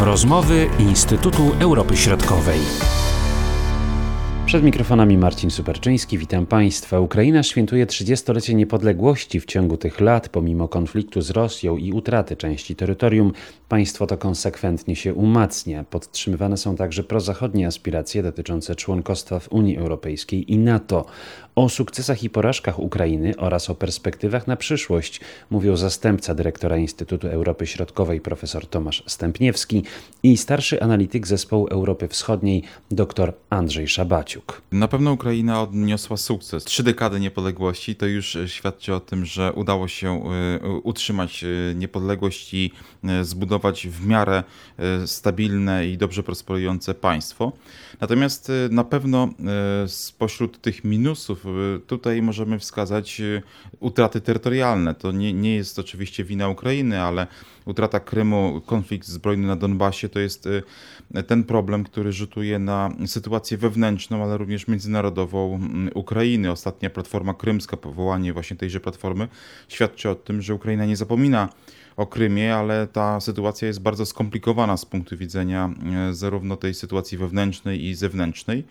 Rozmowy Instytutu Europy Środkowej. Przed mikrofonami Marcin Superczyński, witam Państwa. Ukraina świętuje 30-lecie niepodległości. W ciągu tych lat, pomimo konfliktu z Rosją i utraty części terytorium, państwo to konsekwentnie się umacnia. Podtrzymywane są także prozachodnie aspiracje dotyczące członkostwa w Unii Europejskiej i NATO. O sukcesach i porażkach Ukrainy oraz o perspektywach na przyszłość mówił zastępca dyrektora Instytutu Europy Środkowej profesor Tomasz Stępniewski i starszy analityk zespołu Europy Wschodniej dr Andrzej Szabaciuk. Na pewno Ukraina odniosła sukces. Trzy dekady niepodległości to już świadczy o tym, że udało się e, utrzymać e, niepodległość i e, zbudować w miarę stabilne i dobrze prosperujące państwo. Natomiast na pewno spośród tych minusów tutaj możemy wskazać y, utraty terytorialne. To nie, nie jest oczywiście wina Ukrainy, ale utrata Krymu, konflikt zbrojny na Donbasie to jest y, ten problem, który rzutuje na sytuację wewnętrzną, ale również międzynarodową Ukrainy. Ostatnia platforma krymska, powołanie właśnie tejże platformy świadczy o tym, że Ukraina nie zapomina o Krymie, ale ta sytuacja jest bardzo skomplikowana z punktu widzenia zarówno tej sytuacji wewnętrznej i zewnętrznej.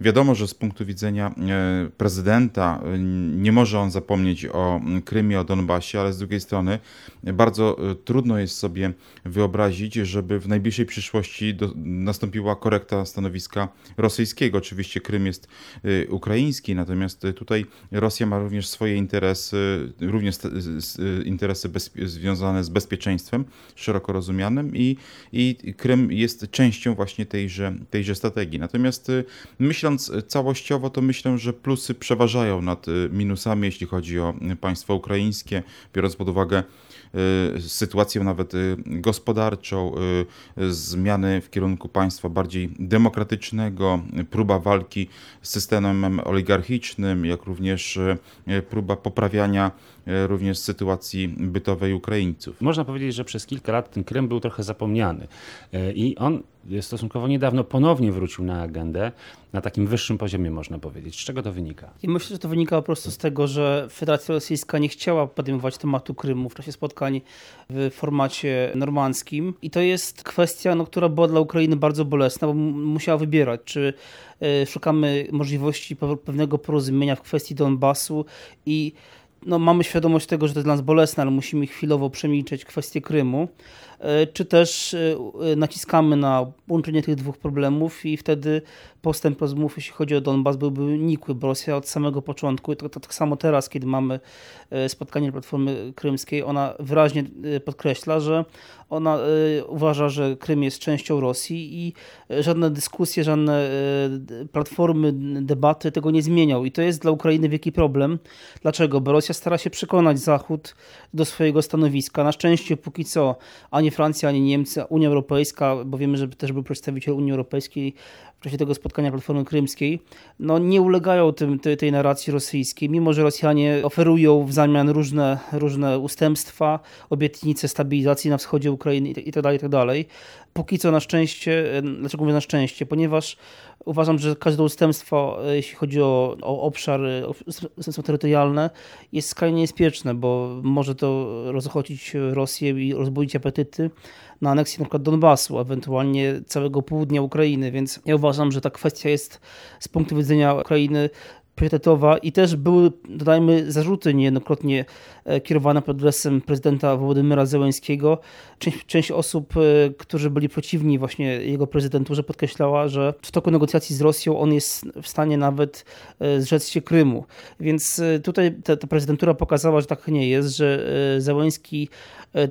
Wiadomo, że z punktu widzenia e, prezydenta e, nie może on zapomnieć o Krymie, o Donbasie, ale z drugiej strony bardzo e, trudno jest sobie wyobrazić, żeby w najbliższej przyszłości do, nastąpiła korekta stanowiska rosyjskiego. Oczywiście Krym jest ukraiński, natomiast tutaj Rosja ma również swoje interesy, również interesy bez, związane z bezpieczeństwem szeroko rozumianym i, i Krym jest częścią właśnie tejże, tejże strategii. Natomiast myślę, myśląc całościowo, to myślę, że plusy przeważają nad y, minusami, jeśli chodzi o państwo ukraińskie, biorąc pod uwagę y, sytuację nawet y, gospodarczą, zmiany w kierunku państwa bardziej demokratycznego, próba walki z systemem oligarchicznym, jak również próba poprawiania również sytuacji bytowej Ukraińców. Można powiedzieć, że przez kilka lat ten Krym był trochę zapomniany i on stosunkowo niedawno ponownie wrócił na agendę na takim wyższym poziomie, można powiedzieć. Z czego to wynika? I myślę, że to wynika po prostu z tego, że Federacja Rosyjska nie chciała podejmować tematu Krymu w czasie spotkań w formacie normandzkim. I to jest kwestia, no, która była dla Ukrainy bardzo bolesna, bo musiała wybierać, czy e, szukamy możliwości pewnego porozumienia w kwestii Donbasu i no, mamy świadomość tego, że to jest dla nas bolesne, ale musimy chwilowo przemilczeć kwestię Krymu. E, czy też e, e, naciskamy na łączenie tych dwóch problemów i wtedy postęp rozmów, jeśli chodzi o Donbas, byłby nikły, bo Rosja od samego początku, to tak samo teraz, kiedy mamy spotkanie Platformy Krymskiej, ona wyraźnie podkreśla, że ona uważa, że Krym jest częścią Rosji i żadne dyskusje, żadne platformy, debaty tego nie zmienią. I to jest dla Ukrainy wielki problem. Dlaczego? Bo Rosja stara się przekonać Zachód do swojego stanowiska. Na szczęście póki co ani Francja, ani Niemcy, Unia Europejska, bo wiemy, że też był przedstawiciel Unii Europejskiej w czasie tego spotkania Platformy Krymskiej, no nie ulegają tym, tej, tej narracji rosyjskiej, mimo że Rosjanie oferują w zamian różne, różne ustępstwa, obietnice stabilizacji na wschodzie Ukrainy itd., tak itd. Tak póki co na szczęście, dlaczego mówię na szczęście? Ponieważ uważam, że każde ustępstwo, jeśli chodzi o, o obszar, ustępstwo terytorialne, jest skrajnie niebezpieczne, bo może to rozchodzić Rosję i rozbudzić apetyty na aneksję przykład Donbasu, ewentualnie całego południa Ukrainy, więc ja uważam, że ta kwestia jest z punktu widzenia Ukrainy priorytetowa i też były, dodajmy, zarzuty niejednokrotnie e, kierowane pod adresem prezydenta Wołodymyra Zełęńskiego. Część, część osób, e, którzy byli przeciwni właśnie jego prezydenturze podkreślała, że w toku negocjacji z Rosją on jest w stanie nawet e, zrzec się Krymu. Więc tutaj ta, ta prezydentura pokazała, że tak nie jest, że Zełęński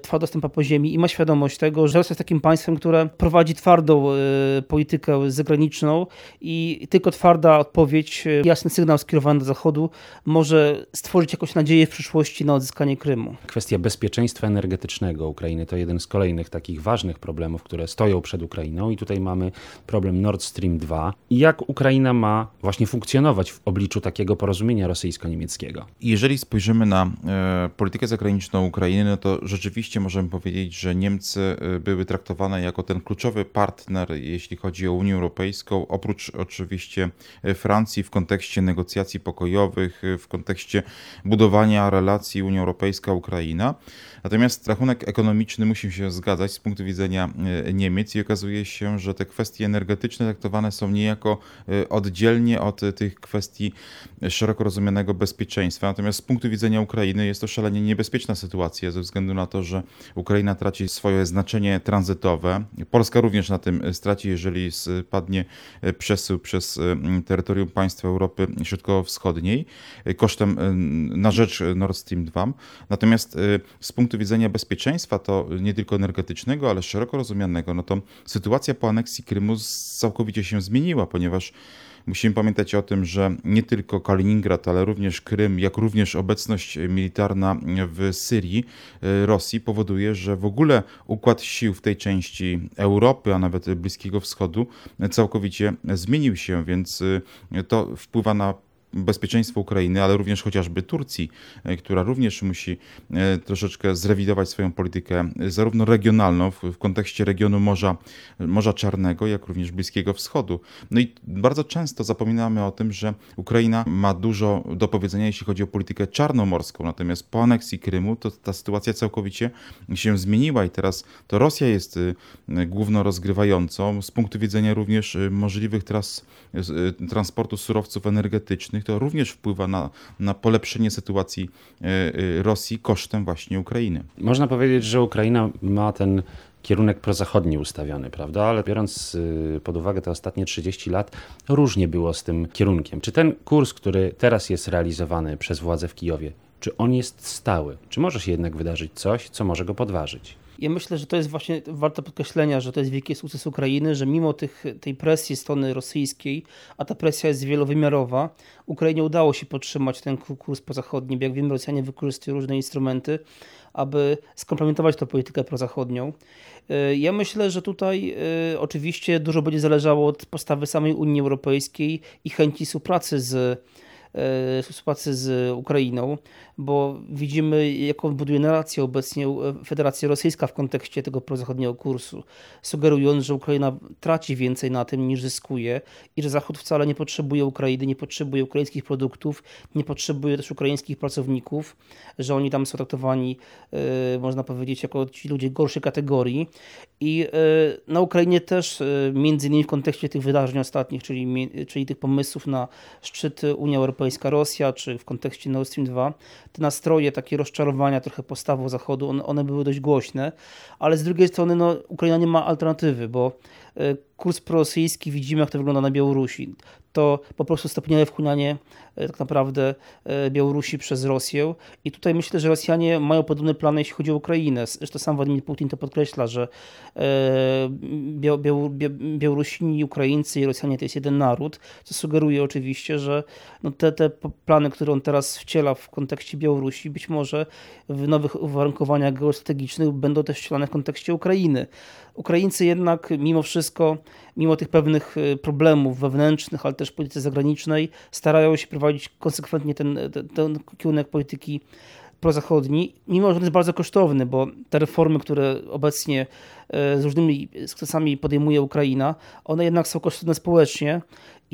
trwa dostęp po ziemi i ma świadomość tego, że Rosja jest takim państwem, które prowadzi twardą politykę zagraniczną i tylko twarda odpowiedź, jasny sygnał sygnał skierowany do Zachodu może stworzyć jakąś nadzieję w przyszłości na odzyskanie Krymu. Kwestia bezpieczeństwa energetycznego Ukrainy to jeden z kolejnych takich ważnych problemów, które stoją przed Ukrainą i tutaj mamy problem Nord Stream 2 i jak Ukraina ma właśnie funkcjonować w obliczu takiego porozumienia rosyjsko-niemieckiego. Jeżeli spojrzymy na e, politykę zagraniczną Ukrainy, no to rzeczywiście możemy powiedzieć, że Niemcy e, były traktowane jako ten kluczowy partner, jeśli chodzi o Unię Europejską, oprócz oczywiście e, Francji w kontekście negocjacji negocjacji pokojowych, w kontekście budowania relacji Unia Europejska-Ukraina. Natomiast rachunek ekonomiczny musi się zgadzać z punktu widzenia e, Niemiec i okazuje się, że te kwestie energetyczne traktowane są niejako e, oddzielnie od tych kwestii szeroko rozumianego bezpieczeństwa. Natomiast z punktu widzenia Ukrainy jest to szalenie niebezpieczna sytuacja ze względu na to, że Ukraina traci swoje znaczenie tranzytowe. Polska również na tym straci, jeżeli spadnie przesył przez terytorium państw Europy Środkowo-Wschodniej kosztem na rzecz Nord Stream 2. Natomiast z punktu punktu widzenia bezpieczeństwa, to nie tylko energetycznego, ale szeroko rozumianego, no to sytuacja po aneksji Krymu całkowicie się zmieniła, ponieważ musimy pamiętać o tym, że nie tylko Kaliningrad, ale również Krym, jak również obecność militarna w Syrii e, Rosji powoduje, że w ogóle układ sił w tej części Europy, a nawet Bliskiego Wschodu całkowicie zmienił się, więc e, to wpływa na bezpieczeństwo Ukrainy, ale również chociażby Turcji, e, która również musi e, troszeczkę zrewidować swoją politykę, e, zarówno regionalną w, kontekście regionu Morza, Morza Czarnego, jak również Bliskiego Wschodu. No i bardzo często zapominamy o tym, że Ukraina ma dużo do powiedzenia, jeśli chodzi o politykę czarnomorską, natomiast po aneksji Krymu to ta sytuacja całkowicie się zmieniła i teraz to Rosja jest główną rozgrywającą z punktu widzenia również możliwych tras transportu surowców energetycznych, to również wpływa na, na polepszenie sytuacji e, e, Rosji kosztem właśnie Ukrainy. Można powiedzieć, że Ukraina ma ten kierunek prozachodni ustawiony, prawda? Ale biorąc y, pod uwagę te ostatnie 30 lat, różnie było z tym kierunkiem. Czy ten kurs, który teraz jest realizowany przez władze w Kijowie, czy on jest stały? Czy może się jednak wydarzyć coś, co może go podważyć? Ja myślę, że to jest właśnie warte podkreślenia, że to jest wielki sukces Ukrainy, że mimo tych, tej presji strony rosyjskiej, a ta presja jest wielowymiarowa, Ukrainie udało się podtrzymać ten kurs pozachodni. Jak wiemy, Rosjanie wykorzystują różne instrumenty, aby skomplementować tę politykę prozachodnią. Y, ja myślę, że tutaj y, oczywiście dużo będzie zależało od postawy samej Unii Europejskiej i chęci współpracy z E, współpracy z Ukrainą, bo widzimy, jaką buduje narrację obecnie Federacja Rosyjska w kontekście tego prozachodniego kursu, sugerując, że Ukraina traci więcej na tym niż zyskuje i że Zachód wcale nie potrzebuje Ukrainy, nie potrzebuje ukraińskich produktów, nie potrzebuje też ukraińskich pracowników, że oni tam są traktowani, e, można powiedzieć, jako ci ludzie gorszej kategorii. I e, na Ukrainie też, między innymi w kontekście tych wydarzeń ostatnich, czyli, czyli tych pomysłów na szczyt Unii Europejskiej, Europejska Rosja, czy w kontekście Nord Stream 2, te nastroje, takie rozczarowania trochę postawą Zachodu, one, one były dość głośne, ale z drugiej strony no, Ukraina nie ma alternatywy, bo kurs prorosyjski widzimy, jak to wygląda na Białorusi. To po prostu stopniowe wchłanianie e, tak naprawdę e, Białorusi przez Rosję. I tutaj myślę, że Rosjanie mają podobne plany, jeśli chodzi o Ukrainę. Zresztą sam Władimir Putin to podkreśla, że Białorusini, Ukraińcy i Rosjanie to jest jeden naród, co sugeruje oczywiście, że no te, te plany, które on teraz wciela w kontekście Białorusi, być może w nowych uwarunkowaniach geostrategicznych będą też wcielane w kontekście Ukrainy. Ukraińcy jednak mimo wszystko, mimo tych pewnych y, problemów wewnętrznych, ale też polityce zagranicznej, starają się prowadzić konsekwentnie ten, ten, ten kierunek polityki prozachodni, mimo że on jest bardzo kosztowny, bo te reformy, które obecnie z różnymi sukcesami podejmuje Ukraina, one jednak są kosztowne społecznie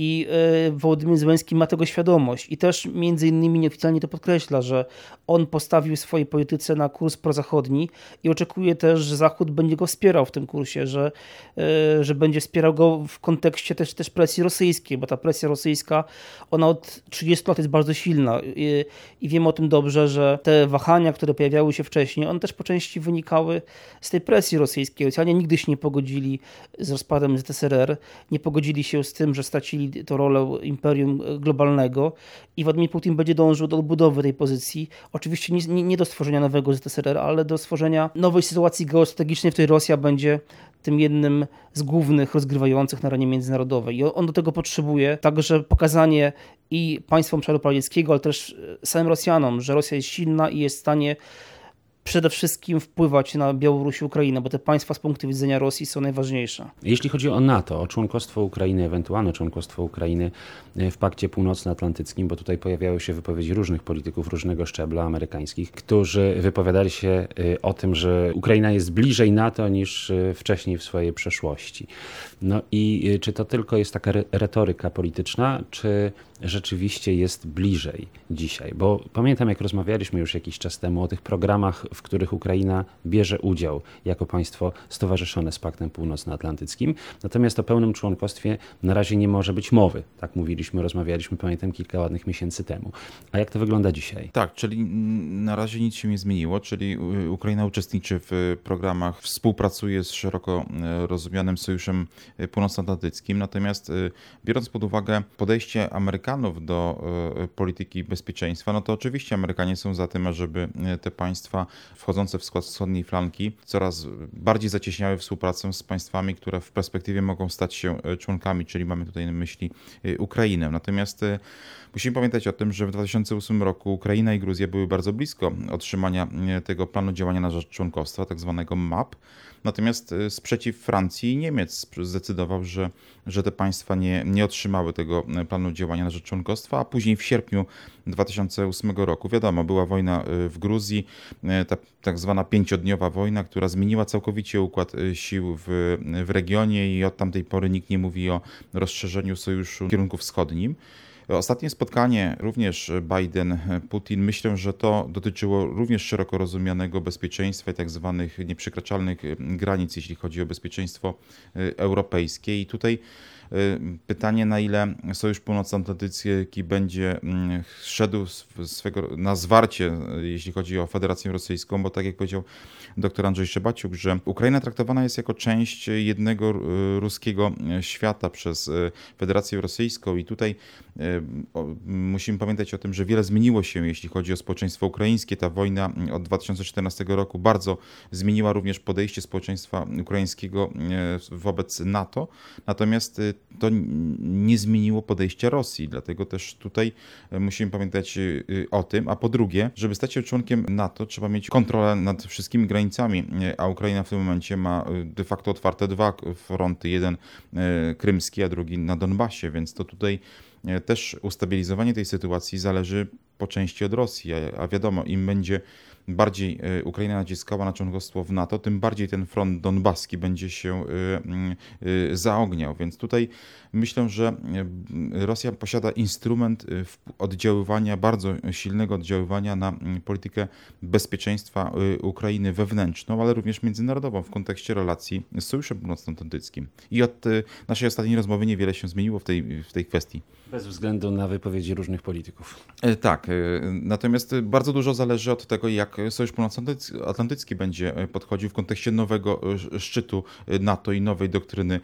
i e, Wołodymyr Zełenski ma tego świadomość. I też między innymi nieoficjalnie to podkreśla, że on postawił swojej polityce na kurs prozachodni i oczekuje też, że Zachód będzie go wspierał w tym kursie, że, e, że będzie wspierał go w kontekście też, też presji rosyjskiej, bo ta presja rosyjska, ona od 30 lat jest bardzo silna. I, i wiemy o tym dobrze, że te wahania, które pojawiały się wcześniej, one też po części wynikały z tej presji rosyjskiej. Rosjanie nigdy się nie pogodzili z rozpadem ZSRR, nie pogodzili się z tym, że stracili tę rolę imperium globalnego i Władimir Putin będzie dążył do odbudowy tej pozycji. Oczywiście nie, nie do stworzenia nowego ZSRR, ale do stworzenia nowej sytuacji geostrategicznej, w której Rosja będzie tym jednym z głównych rozgrywających na arenie międzynarodowej. I on do tego potrzebuje także pokazanie i państwom Obszaru ale też samym Rosjanom, że Rosja jest silna i jest w stanie przede wszystkim wpływać na Białoruś i Ukrainę, bo te państwa z punktu widzenia Rosji są najważniejsze. Jeśli chodzi o NATO, o członkostwo Ukrainy, ewentualne członkostwo Ukrainy w Pakcie Północnoatlantyckim, bo tutaj pojawiały się wypowiedzi różnych polityków różnego szczebla amerykańskich, którzy wypowiadali się y, o tym, że Ukraina jest bliżej NATO niż y, wcześniej w swojej przeszłości. No i czy to tylko jest taka retoryka polityczna, czy rzeczywiście jest bliżej dzisiaj? Bo pamiętam, jak rozmawialiśmy już jakiś czas temu o tych programach, w których Ukraina bierze udział jako państwo stowarzyszone z Paktem Północnoatlantyckim. Natomiast o pełnym członkostwie na razie nie może być mowy. Tak mówiliśmy, rozmawialiśmy, pamiętam, kilka ładnych miesięcy temu. A jak to wygląda dzisiaj? Tak, czyli na razie nic się nie zmieniło, czyli Ukraina uczestniczy w programach, współpracuje z szeroko e, rozumianym sojuszem północnoatlantyckim. Natomiast biorąc pod uwagę podejście Amerykanów do polityki bezpieczeństwa, no to oczywiście Amerykanie są za tym, żeby te państwa wchodzące w skład wschodniej flanki coraz bardziej zacieśniały współpracę z państwami, które w perspektywie mogą stać się członkami, czyli mamy tutaj na myśli Ukrainę. Natomiast musimy pamiętać o tym, że w 2008 roku Ukraina i Gruzja były bardzo blisko otrzymania tego planu działania na rzecz członkostwa, tak zwanego MAP. Natomiast y, sprzeciw Francji i Niemiec zdecydował, że, że te państwa nie, nie otrzymały tego y, planu działania na rzecz członkostwa, a później w sierpniu 2008 roku, wiadomo, była wojna y, w Gruzji, ta tak zwana pięciodniowa wojna, która zmieniła całkowicie układ sił w, w regionie i od tamtej pory nikt nie mówi o rozszerzeniu sojuszu w kierunku wschodnim. Ostatnie spotkanie, również Biden-Putin, myślę, że to dotyczyło również szeroko rozumianego bezpieczeństwa i tak zwanych nieprzekraczalnych granic, jeśli chodzi o bezpieczeństwo y, europejskie. I tutaj pytanie, na ile Sojusz Północnoatlantycki będzie mm, szedł swego, na zwarcie, y, jeśli chodzi o Federację Rosyjską, bo tak jak powiedział dr Andrzej Szczebaciuk, że Ukraina traktowana jest jako część jednego ruskiego świata przez Federację Rosyjską i tutaj musimy pamiętać o tym, że wiele zmieniło się, jeśli chodzi o społeczeństwo ukraińskie. Ta wojna od 2014 roku bardzo zmieniła również podejście społeczeństwa ukraińskiego wobec NATO, natomiast to nie zmieniło podejścia Rosji, dlatego też tutaj e, musimy pamiętać o tym. A po drugie, żeby stać się członkiem NATO, trzeba mieć kontrolę nad wszystkimi granicami, a Ukraina w tym momencie ma de facto otwarte dwa fronty, jeden krymski, a drugi na Donbasie, więc to tutaj E, też ustabilizowanie tej sytuacji zależy po części od Rosji, a wiadomo, im będzie bardziej e, Ukraina naciskała na członkostwo w NATO, tym bardziej ten front donbaski będzie się e, zaogniał. Więc tutaj myślę, że Rosja posiada instrument oddziaływania, bardzo silnego oddziaływania na politykę bezpieczeństwa Ukrainy wewnętrzną, ale również międzynarodową w kontekście relacji z Sojuszem Północnoatlantyckim. I od naszej ostatniej rozmowy niewiele się zmieniło w tej, w tej kwestii. Bez względu na wypowiedzi różnych polityków. E, tak, e, natomiast bardzo dużo zależy od tego, jak Sojusz Północnoatlantycki będzie e, podchodził w kontekście nowego szczytu NATO i nowej doktryny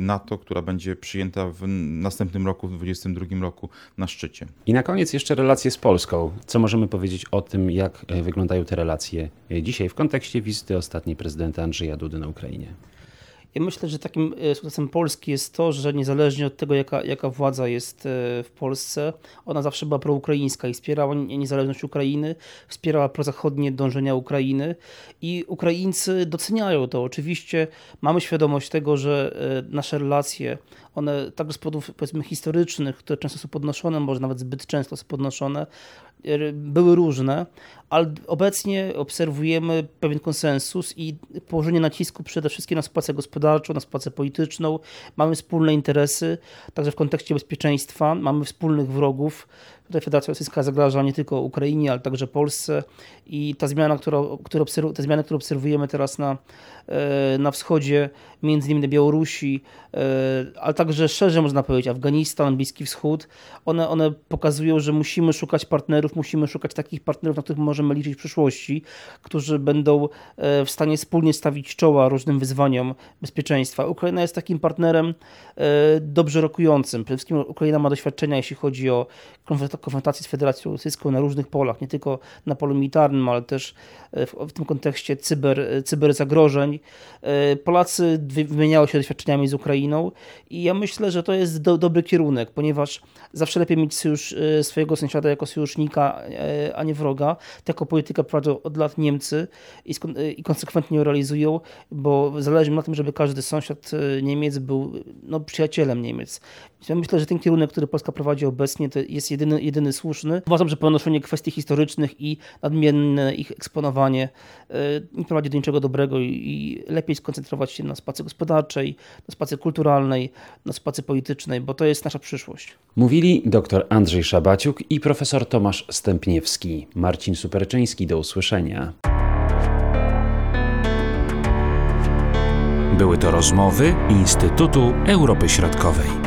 NATO, która będzie przyjęta w następnym roku, w 2022 roku na szczycie. I na koniec jeszcze relacje z Polską. Co możemy powiedzieć o tym, jak wyglądają te relacje dzisiaj w kontekście wizyty ostatniej prezydenta Andrzeja Dudy na Ukrainie? Ja myślę, że takim e, sukcesem Polski jest to, że niezależnie od tego, jaka, jaka władza jest e, w Polsce, ona zawsze była proukraińska i wspierała niezależność Ukrainy, wspierała prozachodnie dążenia Ukrainy i Ukraińcy doceniają to. Oczywiście mamy świadomość tego, że e, nasze relacje, one także z powodów powiedzmy historycznych, które często są podnoszone, może nawet zbyt często są podnoszone, były różne, ale obecnie obserwujemy pewien konsensus i położenie nacisku przede wszystkim na współpracę gospodarczą, na współpracę polityczną. Mamy wspólne interesy, także w kontekście bezpieczeństwa, mamy wspólnych wrogów. Tutaj Federacja Rosyjska zagraża nie tylko Ukrainie, ale także Polsce i ta zmiana, która, która obserw- te zmiany, które obserwujemy teraz na, e, na wschodzie, między innymi na Białorusi, e, ale także szerzej można powiedzieć Afganistan, Bliski Wschód, one, one pokazują, że musimy szukać partnerów, musimy szukać takich partnerów, na których możemy liczyć w przyszłości, którzy będą e, w stanie wspólnie stawić czoła różnym wyzwaniom bezpieczeństwa. Ukraina jest takim partnerem dobrze rokującym. Przede wszystkim Ukraina ma doświadczenia, jeśli chodzi o konfrontacji z Federacją Rosyjską na różnych polach, nie tylko na polu militarnym, ale też e, w, w tym kontekście cyber, cyberzagrożeń. Polacy wymieniały się doświadczeniami z Ukrainą i ja myślę, że to jest do, dobry kierunek, ponieważ zawsze lepiej mieć sojusz, swojego sąsiada jako sojusznika, a nie wroga. Taką politykę prowadzą od lat Niemcy i, i konsekwentnie ją realizują, bo zależy mi na tym, żeby każdy sąsiad Niemiec był no, przyjacielem Niemiec. Ja myślę, że ten kierunek, który Polska prowadzi obecnie, to jest jedyny, jedyny słuszny. Uważam, że ponoszenie kwestii historycznych i nadmienne ich eksponowanie e, nie prowadzi do niczego dobrego i lepiej skoncentrować się na spacy gospodarczej, na spacy kulturalnej, na spacy politycznej, bo to jest nasza przyszłość. Mówili dr Andrzej Szabaciuk i profesor Tomasz Stępniewski. Marcin Superczyński, do usłyszenia. Były to rozmowy Instytutu Europy Środkowej.